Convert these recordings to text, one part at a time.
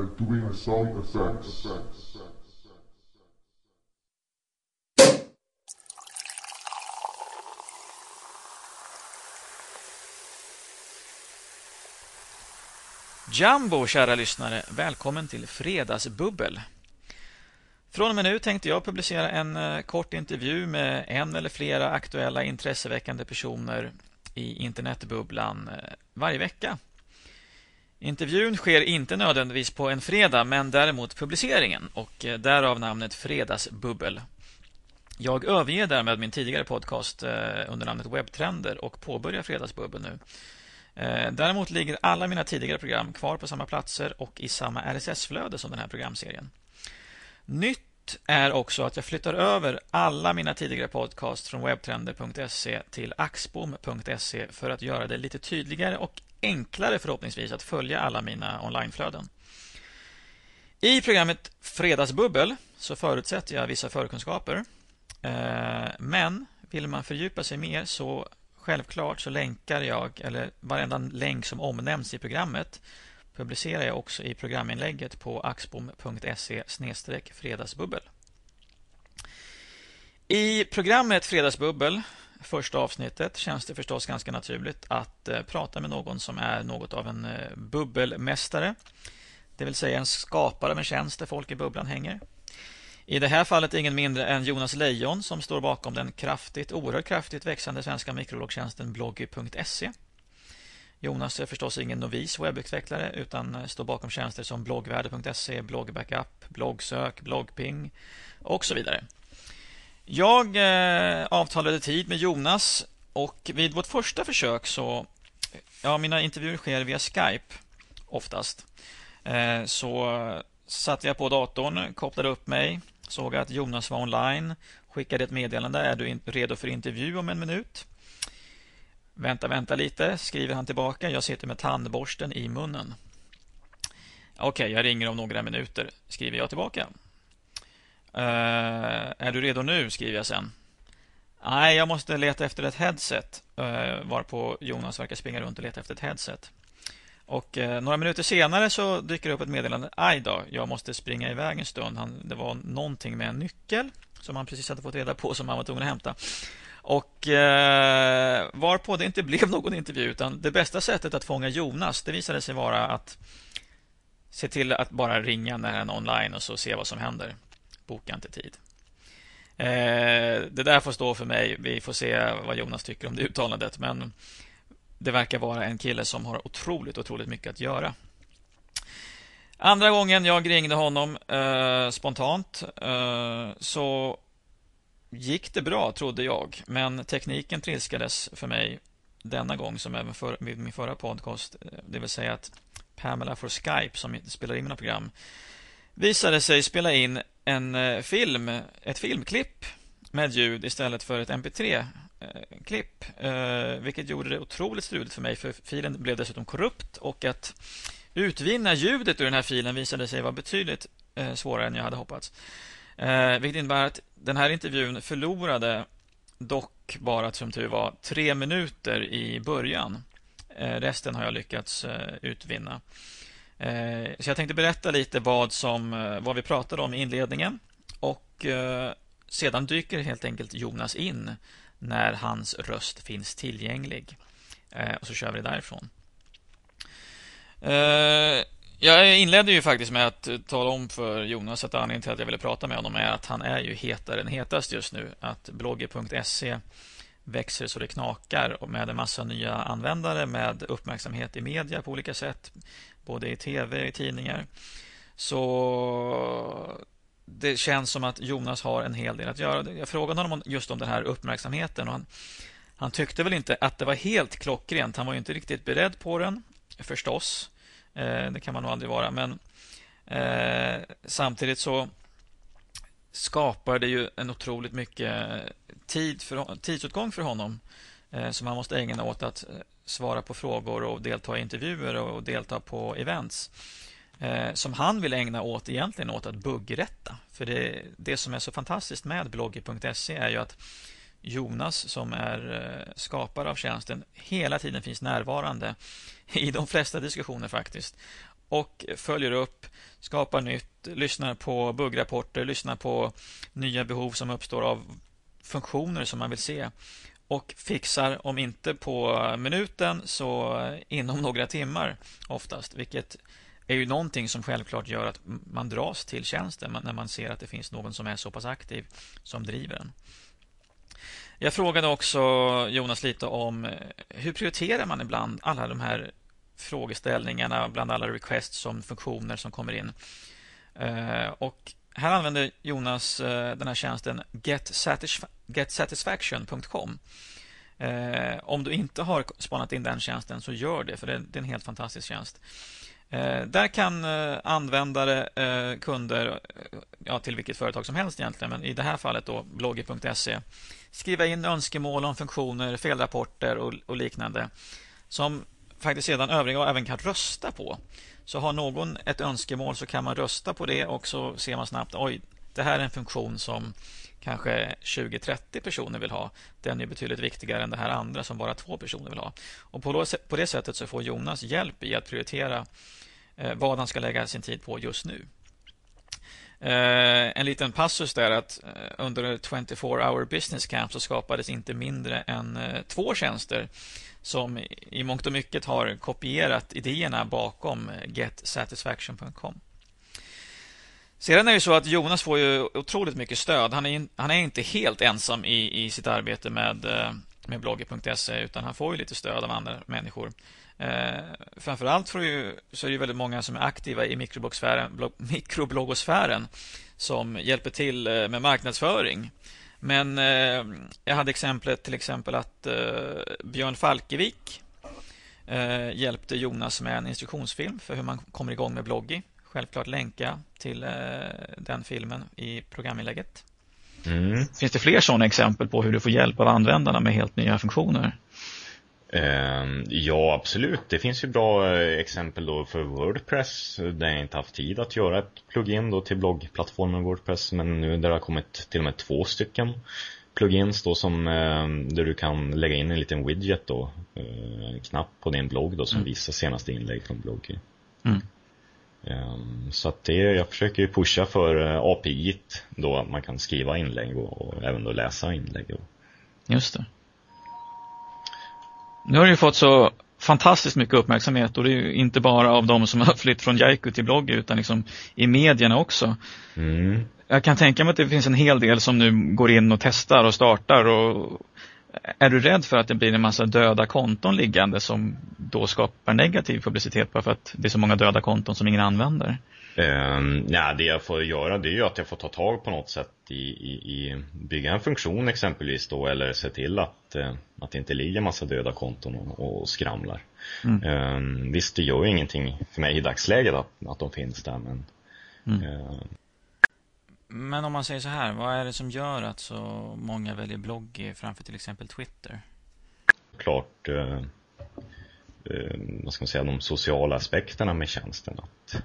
are doing sound effects. Jumbo, kära lyssnare. Välkommen till Fredagsbubbel. Från och med nu tänkte jag publicera en eh, kort intervju med en eller flera aktuella intresseväckande personer i internetbubblan eh, varje vecka. Intervjun sker inte nödvändigtvis på en fredag men däremot publiceringen och eh, därav namnet Fredagsbubbel. Jag överger därmed min tidigare podcast eh, under namnet Webbtrender och påbörjar Fredagsbubbel nu. Eh, däremot ligger alla mina tidigare program kvar på samma platser och i samma RSS-flöde som den här programserien. Nytt är också att jag flyttar över alla mina tidigare podcast från webbtrender.se till axbom.se för att göra det lite tydligare och enklare förhoppningsvis att följa alla mina onlineflöden. I programmet Fredagsbubbel så förutsätter jag vissa förkunskaper. Eh, men vill man fördjupa sig mer så självklart så länkar jag, eller varenda länk som omnämns i programmet publicerar jag också i programinlägget på axbom.se fredagsbubbel. I programmet Fredagsbubbel, första avsnittet, känns det förstås ganska naturligt att eh, prata med någon som är något av en eh, bubbelmästare. Det vill säga en skapare av en tjänst där folk i bubblan hänger. I det här fallet ingen mindre än Jonas Lejon som står bakom den kraftigt, oerhört kraftigt växande svenska mikrologtjänsten bloggy.se. Jonas är förstås ingen novis webbutvecklare utan eh, står bakom tjänster som bloggvärde.se, bloggbackup, bloggsök, bloggping och så vidare. Jag eh, avtalade tid med Jonas och vid vårt första försök så Ja, mina intervjuer sker via Skype oftast. Eh, så satte jag på datorn, kopplade upp mig, såg att Jonas var online, skickade ett meddelande. Är du redo för intervju om en minut? Vänta, vänta lite, skriver han tillbaka. Jag sitter med tandborsten i munnen. Okej, okay, jag ringer om några minuter, skriver jag tillbaka. Uh, är du redo nu? skriver jag sen. Nej, jag måste leta efter ett headset. Uh, varpå Jonas verkar springa runt och leta efter ett headset. Och uh, Några minuter senare så dyker det upp ett meddelande. Aj då, jag måste springa iväg en stund. Han, det var någonting med en nyckel som han precis hade fått reda på som han var tvungen att hämta. Och eh, varpå det inte blev någon intervju utan det bästa sättet att fånga Jonas det visade sig vara att se till att bara ringa när han är online och så se vad som händer. Boka inte tid. Eh, det där får stå för mig. Vi får se vad Jonas tycker om det uttalandet. Men det verkar vara en kille som har otroligt, otroligt mycket att göra. Andra gången jag ringde honom eh, spontant eh, så gick det bra, trodde jag. Men tekniken trilskades för mig denna gång som även för, vid min förra podcast. Eh, det vill säga att Pamela for Skype, som spelar in mina program, visade sig spela in en eh, film, ett filmklipp med ljud istället för ett mp3-klipp. Eh, eh, vilket gjorde det otroligt struligt för mig, för filen blev dessutom korrupt och att utvinna ljudet ur den här filen visade sig vara betydligt svårare än jag hade hoppats. Vilket innebär att den här intervjun förlorade dock bara som tur var tre minuter i början. Resten har jag lyckats utvinna. Eh, så jag tänkte berätta lite vad, som, eh, vad vi pratade om i inledningen. Och eh, sedan dyker helt enkelt Jonas in när hans röst finns tillgänglig. och så kör vi därifrån. Jag inledde ju faktiskt med att tala om för Jonas att anledningen till att jag ville prata med honom är att han är ju hetare än hetast just nu. Att blogger.se växer så det knakar med en massa nya användare med uppmärksamhet i media på olika sätt. Både i tv och i tidningar. Så det känns som att Jonas har en hel del att göra. Jag frågade honom just om den här uppmärksamheten och han, han tyckte väl inte att det var helt klockrent. Han var ju inte riktigt beredd på den, förstås. Eh, det kan man nog aldrig vara. Men eh, samtidigt så skapar det ju en otroligt mycket tid för, tidsåtgång för honom eh, som han måste ägna åt att eh, svara på frågor och delta i intervjuer och delta på events eh, som han vill ägna åt egentligen åt att buggrätta. För det, det som är så fantastiskt med blogger.se är ju att Jonas som är eh, skapare av tjänsten hela tiden finns närvarande i de flesta diskussioner faktiskt. och följer upp, skapar nytt, lyssnar på buggrapporter, lyssnar på nya behov som uppstår av funktioner som man vill se och fixar, om inte på minuten, så inom några timmar oftast, vilket är ju någonting som självklart gör att man dras till tjänsten när man ser att det finns någon som är så pass aktiv som driver den. Jag frågade också Jonas lite om eh, hur prioriterar man ibland alla de här frågeställningarna bland alla requests som funktioner som kommer in. Eh, och här använder Jonas eh, den här tjänsten getsatisfaction.com. Eh, om du inte har spanat in den tjänsten så gör det, för det är en helt fantastisk tjänst. Eh, där kan eh, användare, kunder, ja, till vilket företag som helst egentligen, men i det här fallet då blogger.se skriva in önskemål om funktioner, felrapporter och, och liknande som faktiskt sedan övriga även kan rösta på. Så har någon ett önskemål så kan man rösta på det och så ser man snabbt oj, det här är en funktion som kanske 20-30 personer vill ha. Den är betydligt viktigare än det här andra som bara två personer vill ha. Och på, det sättet så får Jonas hjälp i att prioritera eh, vad han ska lägga sin tid på just nu. Eh, en liten passus där att eh, under 24 hour business camp så skapades inte mindre än två tjänster som i mångt och mycket har kopierat idéerna bakom getsatisfaction.com. Sedan är det så att Jonas får ju otroligt mycket stöd. Han är, han är inte helt ensam i, i sitt arbete med, eh, med blogger.se utan han får ju lite stöd av andra människor. Eh, framförallt får ju, så är det väldigt många som är aktiva i mikrobloggosfären som hjälper till eh, med marknadsföring. Men eh, jag hade exemplet till exempel att eh, Björn Falkevik eh, hjälpte Jonas med en instruktionsfilm för hur man kommer igång med bloggi. Självklart länka till eh, den filmen i programinlägget. Mm. Finns det fler sådana exempel på hur du får hjälp av användarna med helt nya funktioner? Ehm, ja, absolut. Det finns ju bra eh, exempel då för Wordpress där jag inte haft tid att göra ett plugin då till bloggplattformen Wordpress men nu där det har kommit till och med två stycken plugins då som ehm, där du kan lägga in en liten widget då eh, en knapp på din blogg då som mm. visar senaste inlägg från bloggen. Mm. Ehm, så att det, jag försöker pusha för eh, API då att man kan skriva inlägg och, och även då läsa inlägg. Just det. Nu har det ju fått så fantastiskt mycket uppmärksamhet och det är inte bara av de som har flytt från Jaiku till blogg utan liksom i medierna också. Mm. Jag kan tänka mig att det finns en hel del som nu går in och testar och startar och är du rädd för att det blir en massa döda konton liggande som då skapar negativ publicitet bara för att det är så många döda konton som ingen använder? Um, ja, det jag får göra det är ju att jag får ta tag på något sätt i, i, i bygga en funktion exempelvis då eller se till att, uh, att det inte ligger massa döda konton och, och skramlar. Mm. Um, visst, det gör ju ingenting för mig i dagsläget att, att de finns där men mm. uh, men om man säger så här, vad är det som gör att så många väljer blogg framför till exempel Twitter? Klart, eh, eh, vad ska man säga, de sociala aspekterna med tjänsten. Att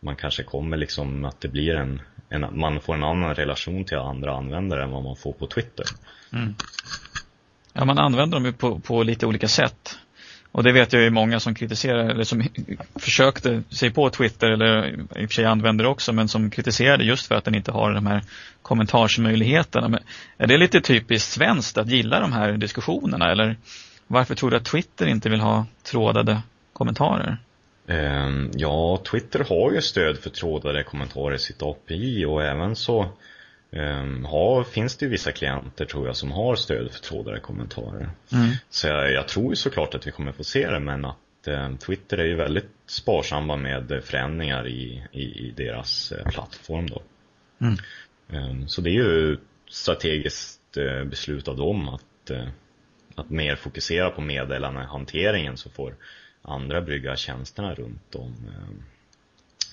man kanske kommer liksom att det blir en, en, man får en annan relation till andra användare än vad man får på Twitter. Mm. Ja, man använder dem ju på, på lite olika sätt. Och det vet jag ju många som kritiserar, eller som försökte sig på Twitter, eller i och för sig använder det också, men som kritiserade just för att den inte har de här kommentarsmöjligheterna. Men är det lite typiskt svenskt att gilla de här diskussionerna, eller varför tror du att Twitter inte vill ha trådade kommentarer? Ehm, ja, Twitter har ju stöd för trådade kommentarer i sitt API och även så um, har, finns det ju vissa klienter tror jag som har stöd för trådade kommentarer. Mm. Så jag, jag, tror ju såklart att vi kommer få se det men att um, Twitter är ju väldigt sparsamma med förändringar i, i, i deras uh, plattform då. Mm. Um, så det är ju strategiskt uh, beslut av dem att, uh, att mer fokusera på meddelandehanteringen så får andra brygga tjänsterna runt om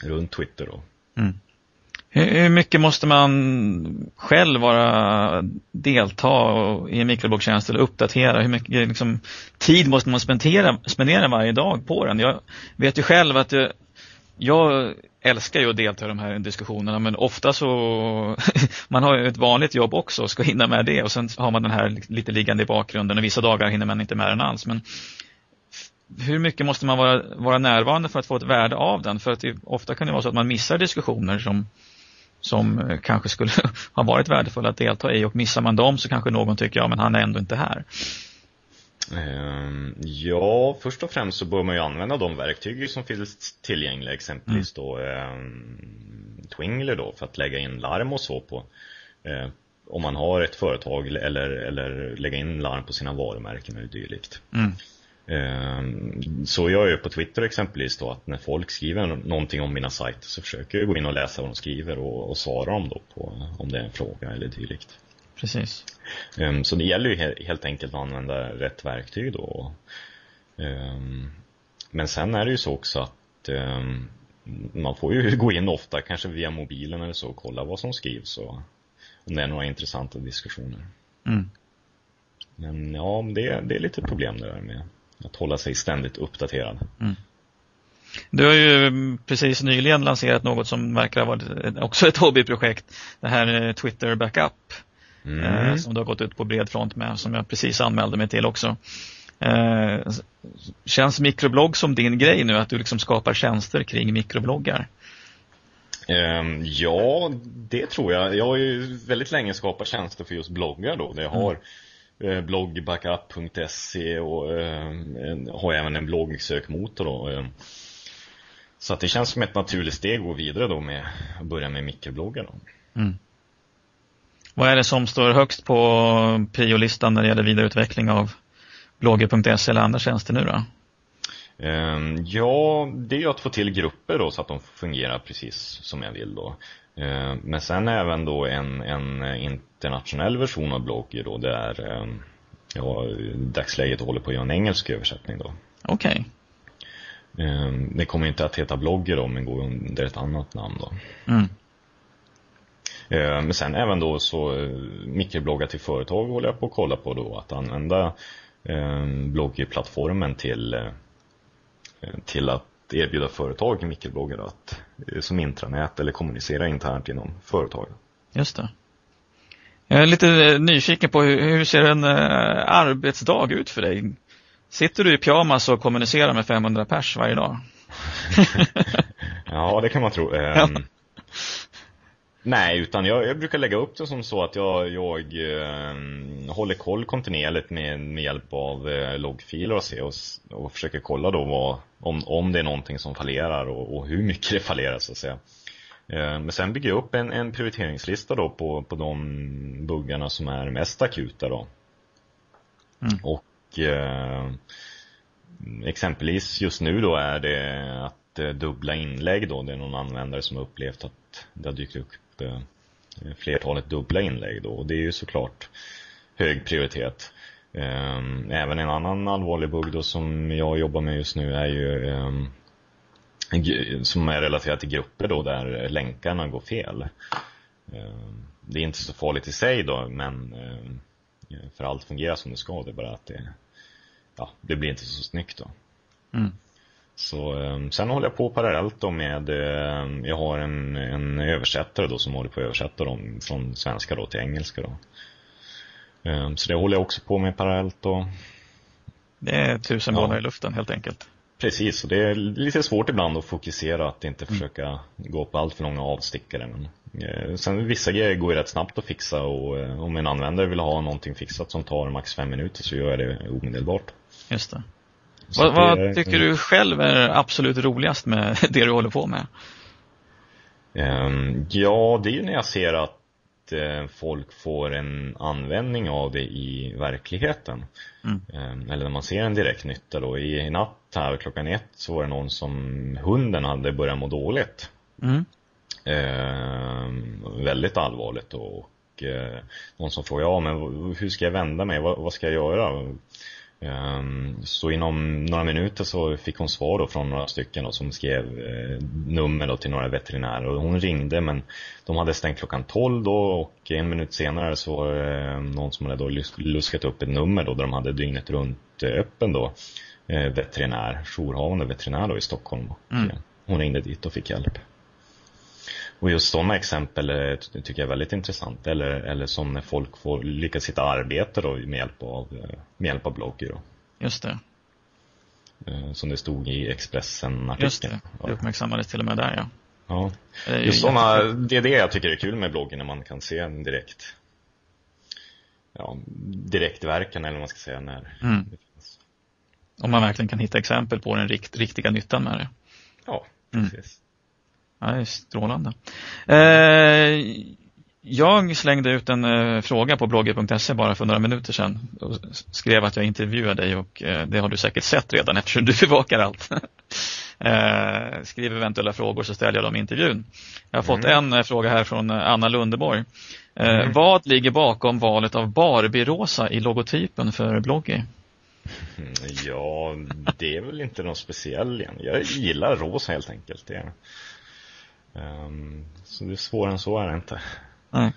runt Twitter då. Mm. Hur mycket måste man själv vara delta i en mikrobloggtjänst eller uppdatera? Hur mycket liksom, tid måste man spendera, spendera varje dag på den? Jag vet ju själv att jag, jag älskar ju att delta i de här diskussionerna men ofta så man har ju ett vanligt jobb också och ska hinna med det och sen har man den här lite liggande i bakgrunden och vissa dagar hinner man inte med den alls. Men hur mycket måste man vara, vara närvarande för att få ett värde av den? För att det, ofta kan det vara så att man missar diskussioner som, som eh, kanske skulle ha varit värdefulla att delta i och missar man dem så kanske någon tycker, ja men han är ändå inte här. Ehm, ja, först och främst så bör man ju använda de verktyg som finns tillgängliga, exempelvis då eh, Twingler då för att lägga in larm och så på eh, om man har ett företag eller, eller lägga in larm på sina varumärken eller dylikt. Mm. Ehm, så jag gör på Twitter exempelvis då att när folk skriver någonting om mina sajter så försöker jag gå in och läsa vad de skriver och, och svara dem då på om det är en fråga eller dylikt. Precis. Ehm, så det gäller ju helt enkelt att använda rätt verktyg då. Ehm, men sen är det ju så också att man får ju gå in ofta, kanske via mobilen eller så, och kolla vad som skrivs och om det är några intressanta diskussioner. Mm. Men ja, det, det är lite problem det där med att hålla sig ständigt uppdaterad. Mm. Du har ju precis nyligen lanserat något som verkar ha varit också ett hobbyprojekt. Det här eh, Twitter Backup. Mm. Eh, som du har gått ut på bred front med, som jag precis anmälde mig till också. Eh, känns mikroblogg som din grej nu, att du liksom skapar tjänster kring mikrobloggar? Um, ja, det tror jag. Jag har ju väldigt länge skapat tjänster för just bloggar då. Där jag mm. har bloggbackup.se och eh, har även en bloggsökmotor då. Eh. Så att det känns som ett naturligt steg att gå vidare då med att börja med mikrobloggar då. Mm. Vad är det som står högst på prio-listan när det gäller vidareutveckling av blogger.se eller andra tjänster nu då? Ehm, ja, det är att få till grupper då så att de fungerar precis som jag vill då. Ehm, men sen även då en, en internationell version av Blogger då ehm, jag i dagsläget håller på att göra en engelsk översättning då. Okej. Okay. Det kommer inte att heta Blogger då men går under ett annat namn då. Mm. Men sen även då så eh, mikrobloggar till företag håller jag på att kolla på då att använda bloggplattformen till eh, till att erbjuda företag mikrobloggar att, eh, som intranät eller kommunicera internt inom företaget. Just det. Jag är lite eh, nyfiken på hur, hur ser en uh, arbetsdag ut för dig? Sitter du i pyjamas och kommunicerar med 500 pers varje dag? ja, det kan man tro. Um, Nej, utan jag, jag, brukar lägga upp det som så att jag, jag eh, håller koll kontinuerligt med, med hjälp av eh, loggfiler och, se och, och försöker kolla då vad, om, om det är någonting som fallerar och, och hur mycket det fallerar så att säga. Eh, men sen bygger jag upp en, en prioriteringslista då på, på de buggarna som är mest akuta då. Mm. Och eh, exempelvis just nu då är det att eh, dubbla inlägg då. Det är någon användare som har upplevt att det har dykt upp eh, flertalet dubbla inlägg då. Och det är ju såklart hög prioritet. Eh, även en annan allvarlig bugg då som jag jobbar med just nu är ju eh, som är relaterat till grupper då där länkarna går fel. Eh, det är inte så farligt i sig då men eh, för allt fungerar som det ska. Det är bara att det, ja, det blir inte så snyggt då. Mm. Så, ehm, sen håller jag på parallellt då med, ehm, jag har en, en översättare då som håller på att översätta dem från svenska då till engelska då. Ehm, så det håller jag också på med parallellt då. Det är tusen bollar ja. i luften helt enkelt. Precis, och det är lite svårt ibland att fokusera, att inte mm. försöka gå på allt för långa avstickare. Men, eh, sen vissa grejer går ju rätt snabbt att fixa och eh, om en användare vill ha någonting fixat som tar max fem minuter så gör jag det omedelbart. Just det. Vad, vad, tycker du själv är absolut roligast med det du håller på med? Um, ja, det är ju när jag ser att uh, folk får en användning av det i verkligheten. Mm. Um, eller när man ser en direkt nytta då. I, natt här klockan ett så var det någon som hunden hade börjat må dåligt. Mm. Um, väldigt allvarligt och uh, någon som frågade, ja men hur ska jag vända mig? Vad, vad ska jag göra? Ehm, så inom några minuter så fick hon svar då från några stycken då, som skrev eh, nummer då till några veterinärer och hon ringde men de hade stängt klockan 12 då och en minut senare så var det någon som hade då luskat upp ett nummer då där de hade dygnet runt eh, öppen då eh, veterinär, jourhavande veterinär då i Stockholm. Mm. Hon ringde dit och fick hjälp. Och just sådana exempel eh, tycker jag är väldigt intressant. Eller, eller som när folk får lyckas hitta arbete då med hjälp av, eh, med hjälp av blogger. Då. Just det. Eh, som det stod i Expressen-artikeln. Just det, det uppmärksammades till och med där ja. Ja. Det Just jättekul. det är det jag tycker är kul med bloggen, när man kan se en direkt ja, direktverkan eller vad man ska säga när Mm. det finns. Om man verkligen kan hitta exempel på den rikt, riktiga nyttan med det. Ja, Mm. Ja, strålande. Eh, jag slängde ut en eh, fråga på blogger.se bara för några minuter sedan och skrev att jag intervjuade dig och eh, det har du säkert sett redan eftersom du bevakar allt. eh, skriv eventuella frågor så ställer jag dem i intervjun. Jag har fått en eh, fråga här från eh, Anna Lundeborg. Eh, Mm. Vad ligger bakom valet av Barbie-rosa i logotypen för Bloggy? Mm, Ja, det är väl inte någon speciell igen. Jag gillar rosa helt enkelt. Det Ehm, så det är svårare än så är det inte. Nej.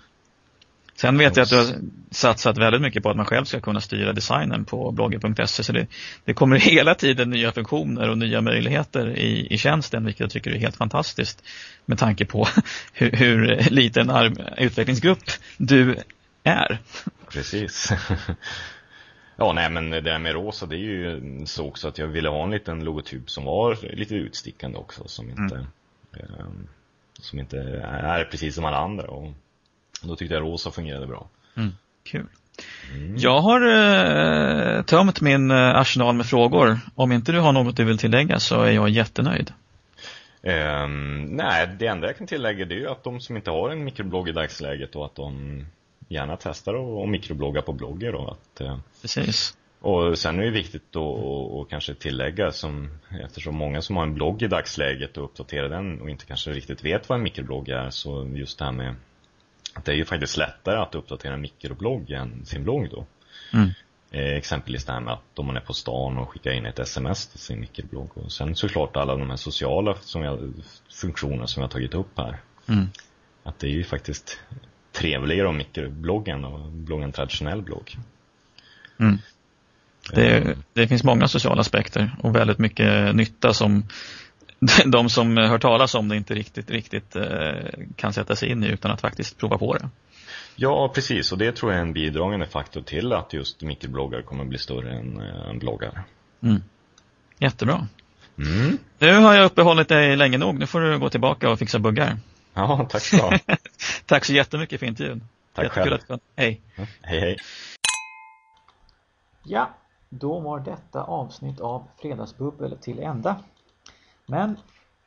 Sen vet jag att du har satsat väldigt mycket på att man själv ska kunna styra designen på blogger.se så det, det kommer hela tiden nya funktioner och nya möjligheter i, i tjänsten vilket jag tycker är helt fantastiskt med tanke på hur, hur liten utvecklingsgrupp du är. Precis. Ja, nej men det där med rosa, det är ju så också att jag ville ha en liten logotyp som var lite utstickande också, som inte, ehm, som inte är precis som alla andra. Och då tyckte jag rosa fungerade bra. Kul. Mm. Jag har eh, tömt min eh, arsenal med frågor. Om inte du har något du vill tillägga så är jag jättenöjd. Ehm, nej, det enda jag kan tillägga det är ju att de som inte har en mikroblogg i dagsläget och att de gärna testar att att mikroblogga på blogger och att eh, Precis. Och sen är det viktigt att kanske tillägga som eftersom många som har en blogg i dagsläget och uppdaterar den och inte kanske riktigt vet vad en mikroblogg är så just det här med att det är ju faktiskt lättare att uppdatera en mikroblogg än sin blogg då. Mm. Eh, exempelvis det här med att om man är på stan och skickar in ett sms till sin mikroblogg och sen såklart alla de här sociala som jag, funktioner som jag har tagit upp här. Mm. Att det är ju faktiskt trevligare om mikrobloggen och bloggen en traditionell blogg. Mm. Det, Eh, det finns många sociala aspekter och väldigt mycket nytta som de som hör talas om det inte riktigt, riktigt eh, kan sätta sig in i utan att faktiskt prova på det. Ja, precis. Och det tror jag är en bidragande faktor till att just mikrobloggar kommer bli större än, äh, än bloggar. Mm. Jättebra. Mm. Nu har jag uppehållit dig länge nog. Nu får du gå tillbaka och fixa buggar. Ja, tack så. Tack så jättemycket för intervjun. Tack Jättekul själv. att. Hej. Hej, hej. Ja, då var detta avsnitt av Fredagsbubbel till ända. Men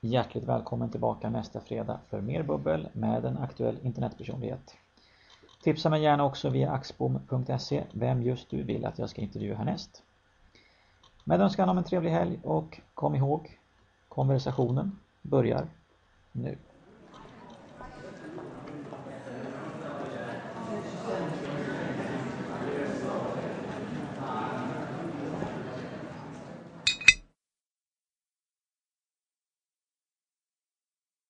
hjärtligt välkommen tillbaka nästa fredag för mer bubbel med en aktuell internetpersonlighet. Tipsa mig gärna också via axbom.se vem just du vill att jag ska intervjua härnäst. Med önskan om en trevlig helg och kom ihåg, konversationen börjar nu.